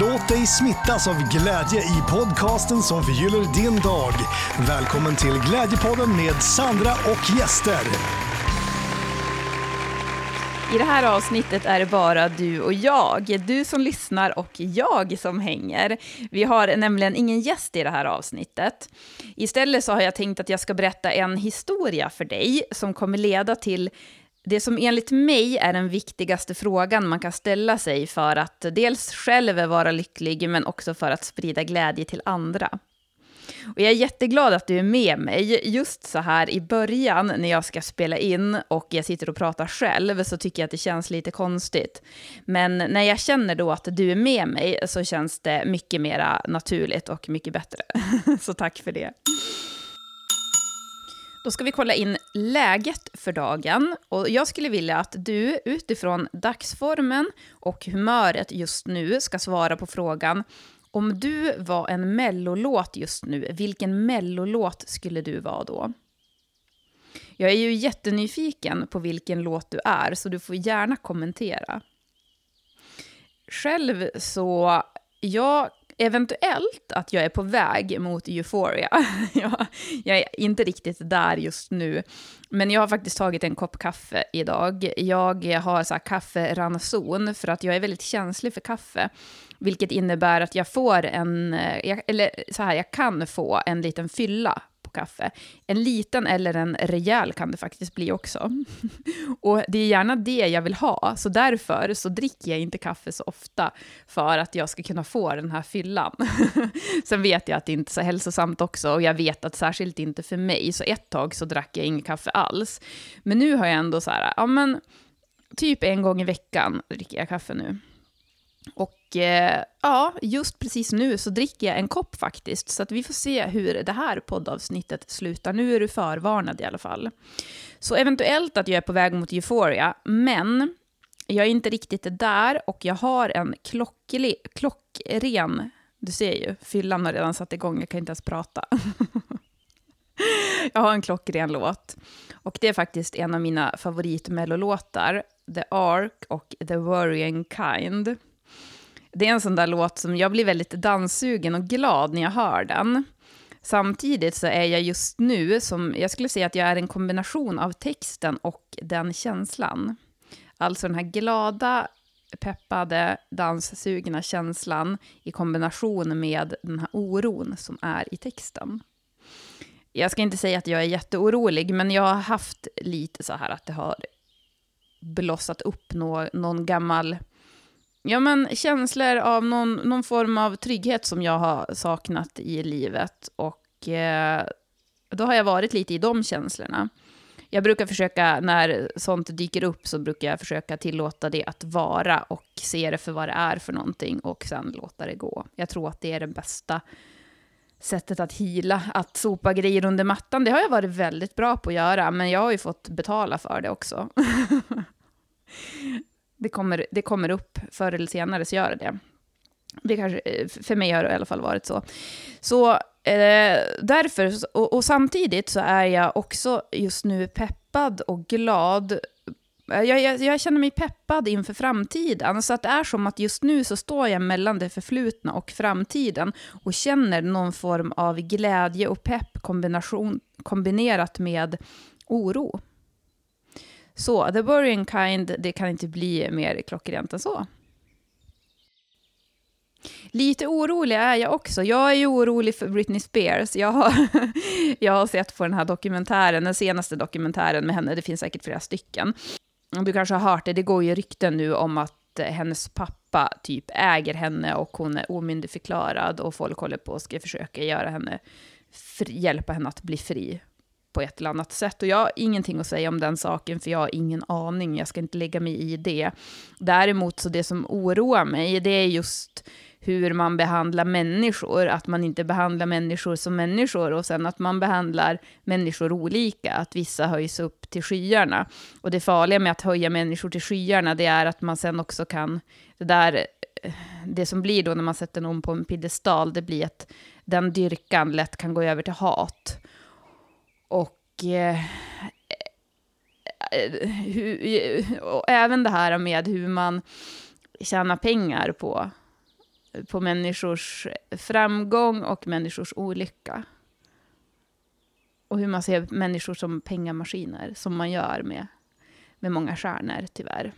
Låt dig smittas av glädje i podcasten som förgyller din dag. Välkommen till Glädjepodden med Sandra och gäster. I det här avsnittet är det bara du och jag, du som lyssnar och jag som hänger. Vi har nämligen ingen gäst i det här avsnittet. Istället så har jag tänkt att jag ska berätta en historia för dig som kommer leda till det som enligt mig är den viktigaste frågan man kan ställa sig för att dels själv vara lycklig, men också för att sprida glädje till andra. Och jag är jätteglad att du är med mig. Just så här i början när jag ska spela in och jag sitter och pratar själv så tycker jag att det känns lite konstigt. Men när jag känner då att du är med mig så känns det mycket mer naturligt och mycket bättre. så tack för det. Då ska vi kolla in läget för dagen. Och jag skulle vilja att du utifrån dagsformen och humöret just nu ska svara på frågan om du var en mellolåt just nu, vilken mellolåt skulle du vara då? Jag är ju jättenyfiken på vilken låt du är, så du får gärna kommentera. Själv så, jag eventuellt att jag är på väg mot euphoria. jag, jag, är inte riktigt där just nu. Men jag har faktiskt tagit en kopp kaffe idag. Jag har så här kafferanson för att jag är väldigt känslig för kaffe. Vilket innebär att jag får en, eh, eller så här, jag kan få en liten fylla kaffe. En liten eller en rejäl kan det faktiskt bli också. Och det är gärna det jag vill ha, så därför så dricker jag inte kaffe så ofta för att jag ska kunna få den här fyllan. Sen vet jag att det inte är så hälsosamt också och jag vet att särskilt inte för mig, så ett tag så drack jag inget kaffe alls. Men nu har jag ändå så här, ja men typ en gång i veckan dricker jag kaffe nu. Och Eh, ja, just precis nu så dricker jag en kopp faktiskt, så att vi får se hur det här poddavsnittet slutar. Nu är du förvarnad i alla fall. Så eventuellt att jag är på väg mot euphoria, men jag är inte riktigt där och jag har en klockle, klockren, du ser ju, fyllan har redan satt igång, jag kan inte ens prata. jag har en klockren låt. Och det är faktiskt en av mina favoritmellolåtar, The Ark och The Worrying Kind. Det är en sån där låt som jag blir väldigt danssugen och glad när jag hör den. Samtidigt så är jag just nu, som jag skulle säga att jag är en kombination av texten och den känslan. Alltså den här glada, peppade, danssugna känslan i kombination med den här oron som är i texten. Jag ska inte säga att jag är jätteorolig, men jag har haft lite så här att det har blossat upp någon gammal Ja, men känslor av någon, någon form av trygghet som jag har saknat i livet. Och eh, då har jag varit lite i de känslorna. Jag brukar försöka, när sånt dyker upp, så brukar jag försöka tillåta det att vara och se det för vad det är för någonting och sen låta det gå. Jag tror att det är det bästa sättet att hila, att sopa grejer under mattan. Det har jag varit väldigt bra på att göra, men jag har ju fått betala för det också. det kommer, det kommer upp förr eller senare, så gör det det. Kanske, eh, för mig har det i alla fall varit så. Så eh, därför, och, och, samtidigt så är jag också just nu peppad och glad. Eh, jag, jag, jag, känner mig peppad inför framtiden, så att det är som att just nu så står jag mellan det förflutna och framtiden och känner någon form av glädje och pepp kombination, kombinerat med oro. Så, The Worrying Kind, det kan inte bli mer klockrent än så. Lite orolig är jag också. Jag är ju orolig för Britney Spears. Jag har, jag har sett på den här dokumentären, den senaste dokumentären med henne, det finns säkert flera stycken. Du kanske har hört det, det går ju rykten nu om att eh, hennes pappa typ äger henne och hon är omyndigförklarad och folk håller på och ska försöka göra henne, fri, hjälpa henne att bli fri på ett eller annat sätt. Och jag har ingenting att säga om den saken, för jag har ingen aning. Jag ska inte lägga mig i det. Däremot, så det som oroar mig, det är just hur man behandlar människor, att man inte behandlar människor som människor och sen att man behandlar människor olika, att vissa höjs upp till skyarna. Och det farliga med att höja människor till skyarna, det är att man sen också kan, det där, det som blir då när man sätter någon på en piedestal, det blir att den dyrkan lätt kan gå över till hat. Och, eh, eh, hur, och även det här med hur man tjänar pengar på på människors framgång och människors olycka. Och hur man ser människor som pengamaskiner, som man gör med, med många stjärnor, tyvärr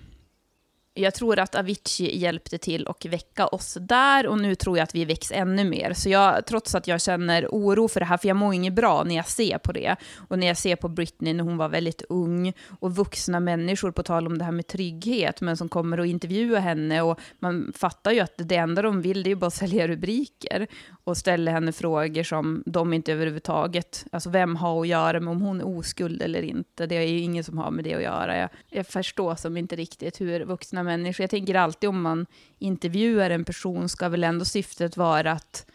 jag tror att Avicii hjälpte till och väcka oss där och nu tror jag att vi väcks ännu mer. Så jag, trots att jag känner oro för det här, för jag mår inget bra när jag ser på det. Och när jag ser på Britney när hon var väldigt ung och vuxna människor, på tal om det här med trygghet, men som kommer och intervjuar henne och man fattar ju att det enda de vill det är ju bara att sälja rubriker och ställa henne frågor som de inte överhuvudtaget, alltså vem har att göra med om hon är oskuld eller inte, det är ju ingen som har med det att göra. Jag, jag förstår som inte riktigt hur vuxna människor, jag tänker alltid om man intervjuar en person ska väl ändå syftet vara att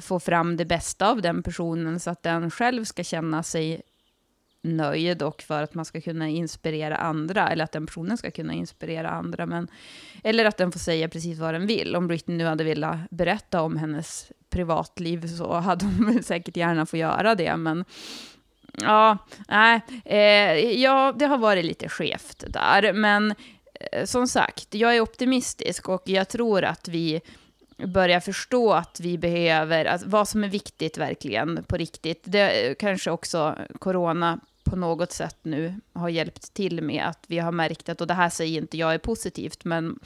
få fram det bästa av den personen så att den själv ska känna sig nöjd och för att man ska kunna inspirera andra, eller att den personen ska kunna inspirera andra, men, eller att den får säga precis vad den vill. Om Britney nu hade velat berätta om hennes privatliv så hade hon säkert gärna fått göra det, men ja, nej, eh, ja, det har varit lite skevt där, men Eh, som sagt, jag är optimistisk och jag tror att vi börjar förstå att vi behöver, att vad som är viktigt verkligen på riktigt. Det kanske också corona på något sätt nu har hjälpt till med att vi har märkt att, och det här säger inte jag är positivt, men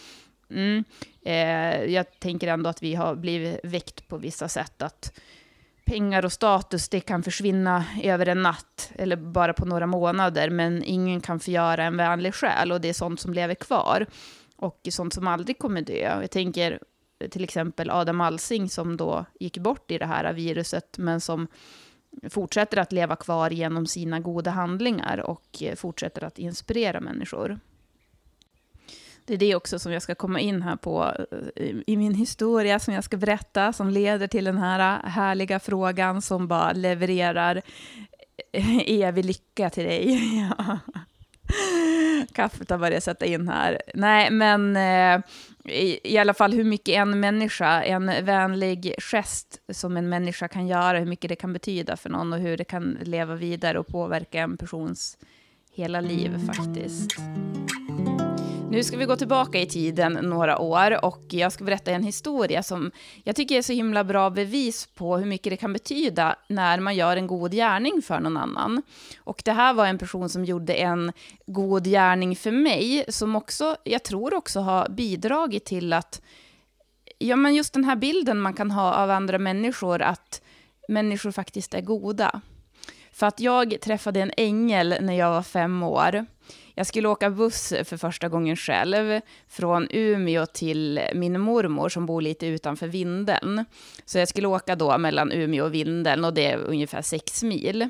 mm, eh, jag tänker ändå att vi har blivit väckt på vissa sätt, att pengar och status, det kan försvinna över en natt, eller bara på några månader, men ingen kan förgöra en vänlig själ, och det är sånt som lever kvar, och sånt som aldrig kommer dö. Jag tänker till exempel Adam Alsing, som då gick bort i det här viruset, men som fortsätter att leva kvar genom sina goda handlingar och fortsätter att inspirera människor. Det är det också som jag ska komma in här på eh, i min historia som jag ska berätta, som leder till den här härliga frågan som bara levererar evig lycka till dig. Kaffet har börjat sätta in här. Nej, men eh, i, i alla fall hur mycket en människa, en vänlig gest som en människa kan göra, hur mycket det kan betyda för någon och hur det kan leva vidare och påverka en persons hela liv faktiskt. Nu ska vi gå tillbaka i tiden några år och jag ska berätta en historia som jag tycker är så himla bra bevis på hur mycket det kan betyda när man gör en god gärning för någon annan. Och det här var en person som gjorde en god gärning för mig, som också, jag tror också har bidragit till att, ja men just den här bilden man kan ha av andra människor, att människor faktiskt är goda. För att jag träffade en ängel när jag var fem år. Jag skulle åka buss för första gången själv från Umeå till min mormor som bor lite utanför Vindeln. Så jag skulle åka då mellan Umeå och Vindeln och det är ungefär sex mil.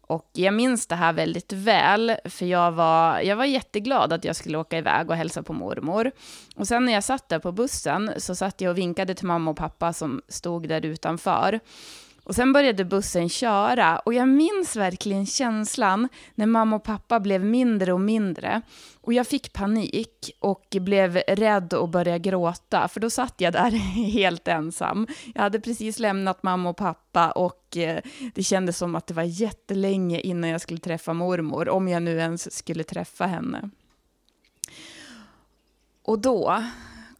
Och jag minns det här väldigt väl, för jag var, jag var jätteglad att jag skulle åka iväg och hälsa på mormor. Och sen när jag satt där på bussen så satt jag och vinkade till mamma och pappa som stod där utanför. Och sen började bussen köra och jag minns verkligen känslan när mamma och pappa blev mindre och mindre. Och jag fick panik och blev rädd och började gråta, för då satt jag där helt ensam. Jag hade precis lämnat mamma och pappa och eh, det kändes som att det var jättelänge innan jag skulle träffa mormor, om jag nu ens skulle träffa henne. Och då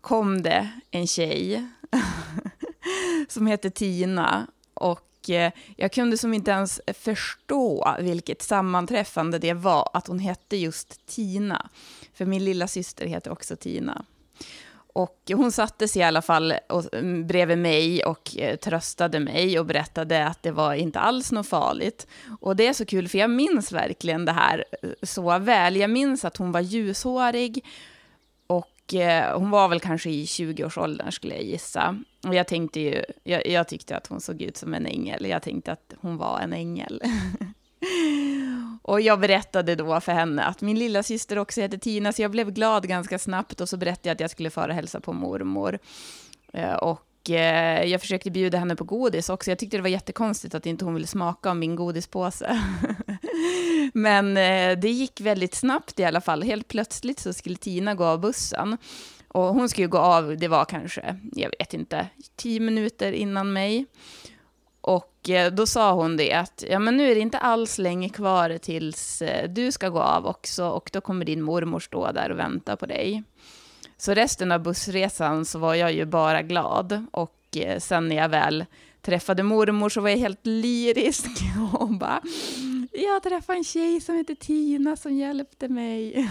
kom det en tjej som heter Tina och eh, jag kunde som inte ens förstå vilket sammanträffande det var att hon hette just Tina. För min lilla syster heter också Tina. Och hon sig i alla fall mm, bredvid mig och eh, tröstade mig och berättade att det var inte alls något farligt. Och det är så kul, för jag minns verkligen det här eh, så väl. Jag minns att hon var ljushårig Eh, hon var väl kanske i 20-årsåldern skulle jag gissa. Och jag tänkte ju, jag, jag, tyckte att hon såg ut som en ängel. Jag tänkte att hon var en ängel. och jag berättade då för henne att min lilla syster också heter Tina, så jag blev glad ganska snabbt och så berättade jag att jag skulle fara och hälsa på mormor. Eh, och eh, jag försökte bjuda henne på godis också. Jag tyckte det var jättekonstigt att inte hon ville smaka av min godispåse. Men eh, det gick väldigt snabbt i alla fall. Helt plötsligt så skulle Tina gå av bussen. Och hon skulle gå av, det var kanske, jag vet inte, tio minuter innan mig. Och eh, då sa hon det att, ja men nu är det inte alls länge kvar tills eh, du ska gå av också och då kommer din mormor stå där och vänta på dig. Så resten av bussresan så var jag ju bara glad. Och eh, sen när jag väl träffade mormor så var jag helt lyrisk och bara jag träffade en tjej som heter Tina som hjälpte mig.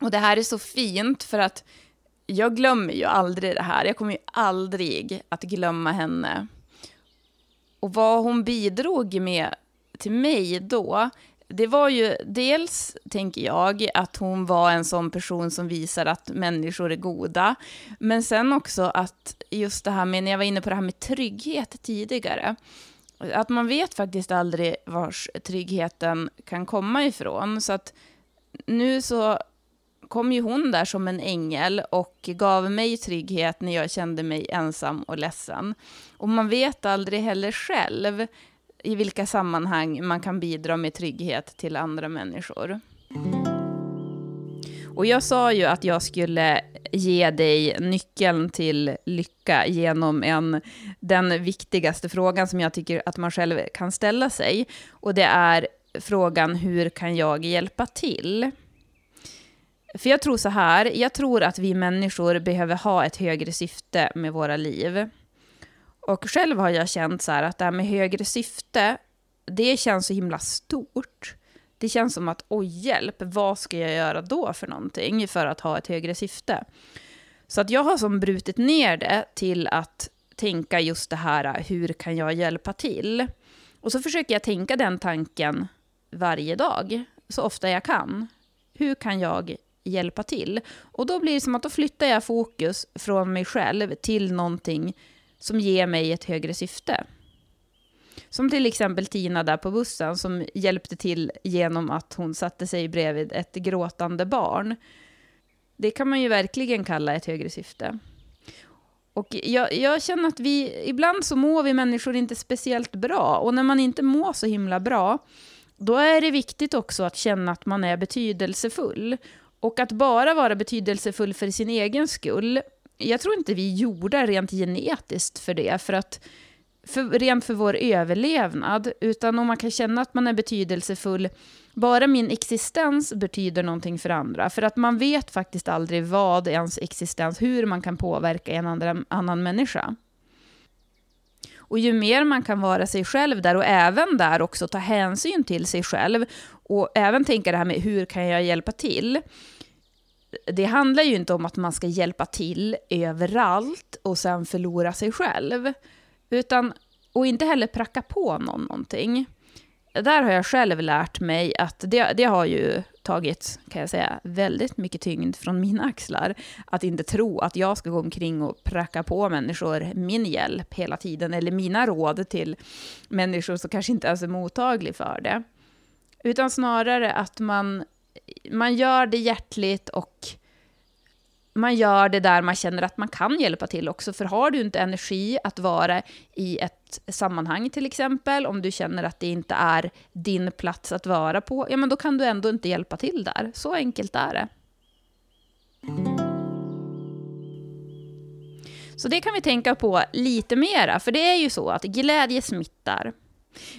och det här är så fint för att jag glömmer ju aldrig det här. Jag kommer ju aldrig att glömma henne. Och vad hon bidrog med till mig då, det var ju dels, tänker jag, att hon var en sån person som visar att människor är goda. Men sen också att just det här med, när jag var inne på det här med trygghet tidigare, att man vet faktiskt aldrig vars tryggheten kan komma ifrån. Så att nu så kom ju hon där som en ängel och gav mig trygghet när jag kände mig ensam och ledsen. Och man vet aldrig heller själv i vilka sammanhang man kan bidra med trygghet till andra människor. Och jag sa ju att jag skulle ge dig nyckeln till lycka genom en, den viktigaste frågan som jag tycker att man själv kan ställa sig. Och det är frågan hur kan jag hjälpa till? För jag tror så här, jag tror att vi människor behöver ha ett högre syfte med våra liv. Och själv har jag känt så här att det här med högre syfte, det känns så himla stort. Det känns som att, oj hjälp, vad ska jag göra då för någonting för att ha ett högre syfte? Så att jag har som brutit ner det till att tänka just det här, hur kan jag hjälpa till? Och så försöker jag tänka den tanken varje dag, så ofta jag kan. Hur kan jag hjälpa till? Och då blir det som att då flyttar jag fokus från mig själv till någonting som ger mig ett högre syfte. Som till exempel Tina där på bussen som hjälpte till genom att hon satte sig bredvid ett gråtande barn. Det kan man ju verkligen kalla ett högre syfte. Och jag, jag, känner att vi, ibland så mår vi människor inte speciellt bra. Och när man inte mår så himla bra, då är det viktigt också att känna att man är betydelsefull. Och att bara vara betydelsefull för sin egen skull, jag tror inte vi är gjorda rent genetiskt för det, för att för, rent för vår överlevnad, utan om man kan känna att man är betydelsefull, bara min existens betyder någonting för andra, för att man vet faktiskt aldrig vad ens existens, hur man kan påverka en andra, annan människa. Och ju mer man kan vara sig själv där och även där också ta hänsyn till sig själv och även tänka det här med hur kan jag hjälpa till? det handlar ju inte om att man ska hjälpa till överallt och sen förlora sig själv. Utan, och inte heller pracka på någon någonting. Där har jag själv lärt mig att det, det har ju tagit, kan jag säga, väldigt mycket tyngd från mina axlar. Att inte tro att jag ska gå omkring och pracka på människor min hjälp hela tiden, eller mina råd till människor som kanske inte ens är mottaglig för det. Utan snarare att man man gör det hjärtligt och man gör det där man känner att man kan hjälpa till också. För har du inte energi att vara i ett sammanhang till exempel, om du känner att det inte är din plats att vara på, ja men då kan du ändå inte hjälpa till där. Så enkelt är det. Så det kan vi tänka på lite mera, för det är ju så att glädje smittar.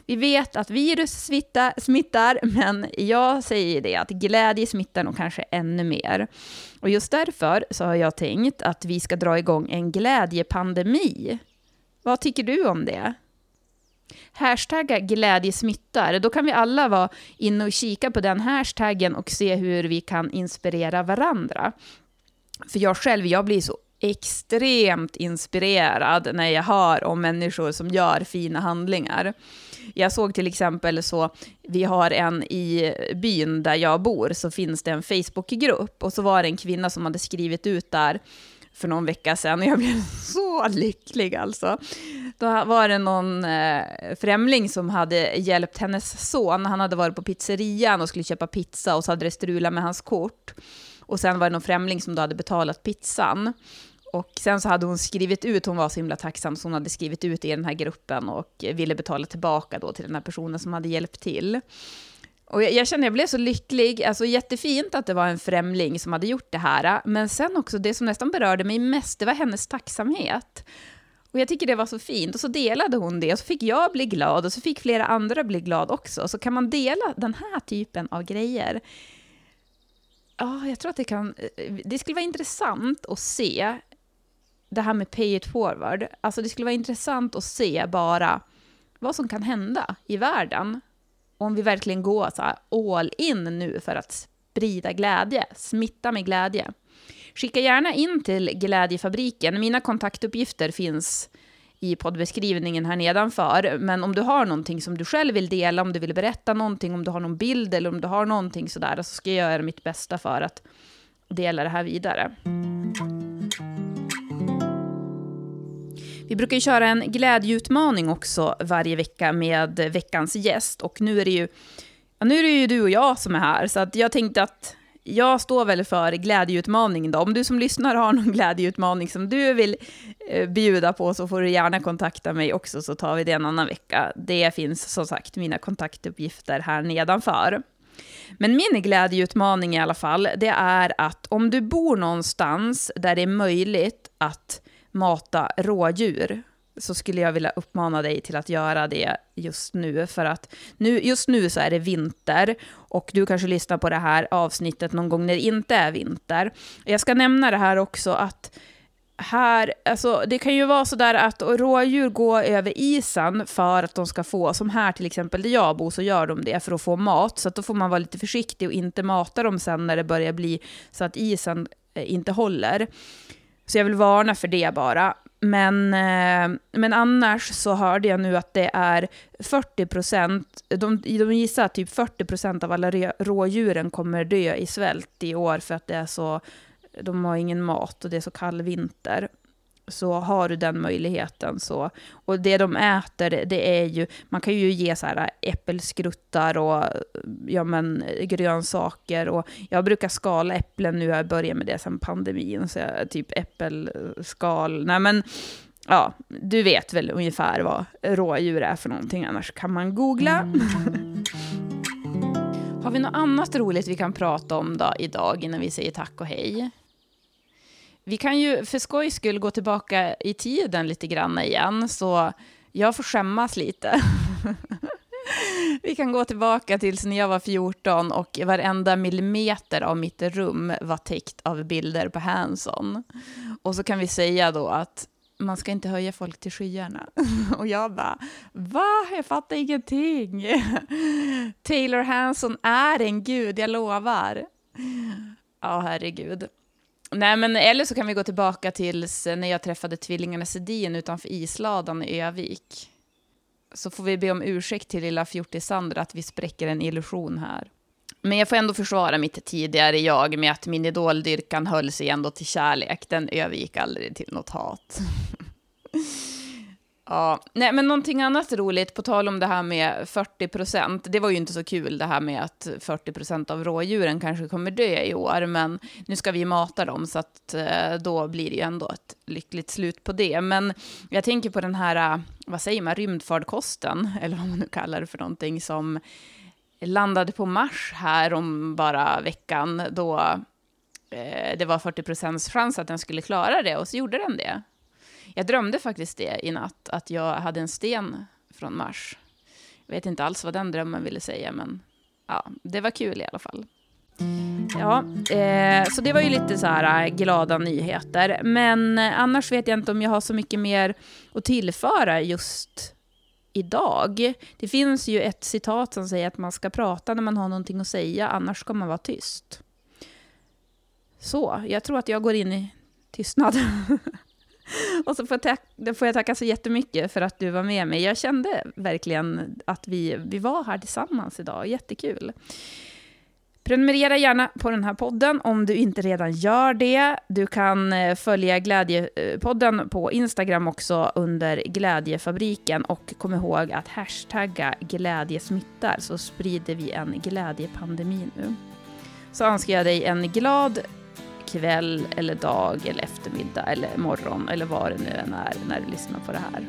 Vi vet att virus smittar, smittar, men jag säger det att glädje smittar nog kanske ännu mer. Och just därför så har jag tänkt att vi ska dra igång en glädjepandemi. Vad tycker du om det? Hashtagga glädjesmittar, då kan vi alla vara inne och kika på den hashtaggen och se hur vi kan inspirera varandra. För jag själv, jag blir så extremt inspirerad när jag hör om människor som gör fina handlingar. Jag såg till exempel så, vi har en i byn där jag bor, så finns det en Facebookgrupp och så var det en kvinna som hade skrivit ut där för någon vecka sedan och jag blev så lycklig alltså. Då var det någon eh, främling som hade hjälpt hennes son. Han hade varit på pizzerian och skulle köpa pizza och så hade det strulat med hans kort. Och sen var det någon främling som då hade betalat pizzan. Och sen så hade hon skrivit ut, hon var så himla tacksam, så hon hade skrivit ut i den här gruppen och ville betala tillbaka då till den här personen som hade hjälpt till. Och jag, jag kände, jag blev så lycklig, alltså jättefint att det var en främling som hade gjort det här, men sen också det som nästan berörde mig mest, det var hennes tacksamhet. Och jag tycker det var så fint, och så delade hon det, och så fick jag bli glad, och så fick flera andra bli glad också. Så kan man dela den här typen av grejer, ja, jag tror att det kan... Eh, det skulle vara intressant att se det här med pay it forward. Alltså det skulle vara intressant att se bara vad som kan hända i världen om vi verkligen går så all in nu för att sprida glädje, smitta med glädje. Skicka gärna in till Glädjefabriken. Mina kontaktuppgifter finns i poddbeskrivningen här nedanför. Men om du har någonting som du själv vill dela, om du vill berätta någonting, om du har någon bild eller om du har någonting sådär, så ska jag göra mitt bästa för att dela det här vidare. Vi brukar ju köra en glädjeutmaning också varje vecka med veckans gäst. Och nu är det ju, ja, nu är det ju du och jag som är här, så att jag tänkte att jag står väl för glädjeutmaning då. Om du som lyssnar har någon glädjeutmaning som du vill eh, bjuda på så får du gärna kontakta mig också så tar vi det en annan vecka. Det finns som sagt mina kontaktuppgifter här nedanför. Men min glädjeutmaning i alla fall, det är att om du bor någonstans där det är möjligt att mata rådjur så skulle jag vilja uppmana dig till att göra det just nu. För att nu, just nu så är det vinter och du kanske lyssnar på det här avsnittet någon gång när det inte är vinter. Jag ska nämna det här också att här, alltså det kan ju vara sådär att rådjur går över isen för att de ska få, som här till exempel där jag bor, så gör de det för att få mat. Så att då får man vara lite försiktig och inte mata dem sen när det börjar bli så att isen eh, inte håller. Så jag vill varna för det bara. Men, eh, men annars så hörde jag nu att det är 40 procent, de, de gissar att typ 40 procent av alla rådjuren kommer dö i svält i år för att det är så, de har ingen mat och det är så kall vinter så har du den möjligheten. Så. Och det de äter, det är ju, man kan ju ge så här äppelskruttar och ja, men, grönsaker. Och jag brukar skala äpplen nu, jag börjar med det sen pandemin, så jag, typ äppelskal. Nej men, ja, du vet väl ungefär vad rådjur är för någonting, annars kan man googla. Mm. Har vi något annat roligt vi kan prata om då idag innan vi säger tack och hej? Vi kan ju för skojs skull gå tillbaka i tiden lite grann igen, så jag får skämmas lite. Vi kan gå tillbaka tills när jag var 14 och varenda millimeter av mitt rum var täckt av bilder på Hanson. Och så kan vi säga då att man ska inte höja folk till skyarna. Och jag bara, va? Jag fattar ingenting. Taylor Hanson är en gud, jag lovar. Ja, herregud. Nej, men eller så kan vi gå tillbaka till eh, när jag träffade tvillingarna Sedin utanför isladan i Övik. Så får vi be om ursäkt till lilla fjortis-Sandra att vi spräcker en illusion här. Men jag får ändå försvara mitt tidigare jag med att min idoldyrkan höll sig ändå till kärlek. Den övergick aldrig till något hat. Ja, nej men någonting annat roligt, på tal om det här med 40 procent. Det var ju inte så kul det här med att 40 procent av rådjuren kanske kommer dö i år, men nu ska vi mata dem så att eh, då blir det ju ändå ett lyckligt slut på det. Men jag tänker på den här, eh, vad säger man, rymdfardkosten, eller vad man nu kallar det för någonting, som landade på Mars här om bara veckan, då eh, det var 40 procents chans att den skulle klara det, och så gjorde den det. Jag drömde faktiskt det i natt, att jag hade en sten från Mars. Jag vet inte alls vad den drömmen ville säga, men ja, det var kul i alla fall. Ja, eh, så det var ju lite så här eh, glada nyheter. Men eh, annars vet jag inte om jag har så mycket mer att tillföra just idag. Det finns ju ett citat som säger att man ska prata när man har någonting att säga, annars ska man vara tyst. Så, jag tror att jag går in i tystnad. Och så får jag, får jag tacka så jättemycket för att du var med mig. Jag kände verkligen att vi, vi var här tillsammans idag. Jättekul. Prenumerera gärna på den här podden om du inte redan gör det. Du kan eh, följa Glädjepodden eh, på Instagram också under Glädjefabriken och kom ihåg att hashtagga glädjesmittar så sprider vi en glädjepandemi nu. Så önskar jag dig en glad kväll eller dag eller eftermiddag eller morgon eller vad det nu än är när du lyssnar på det här.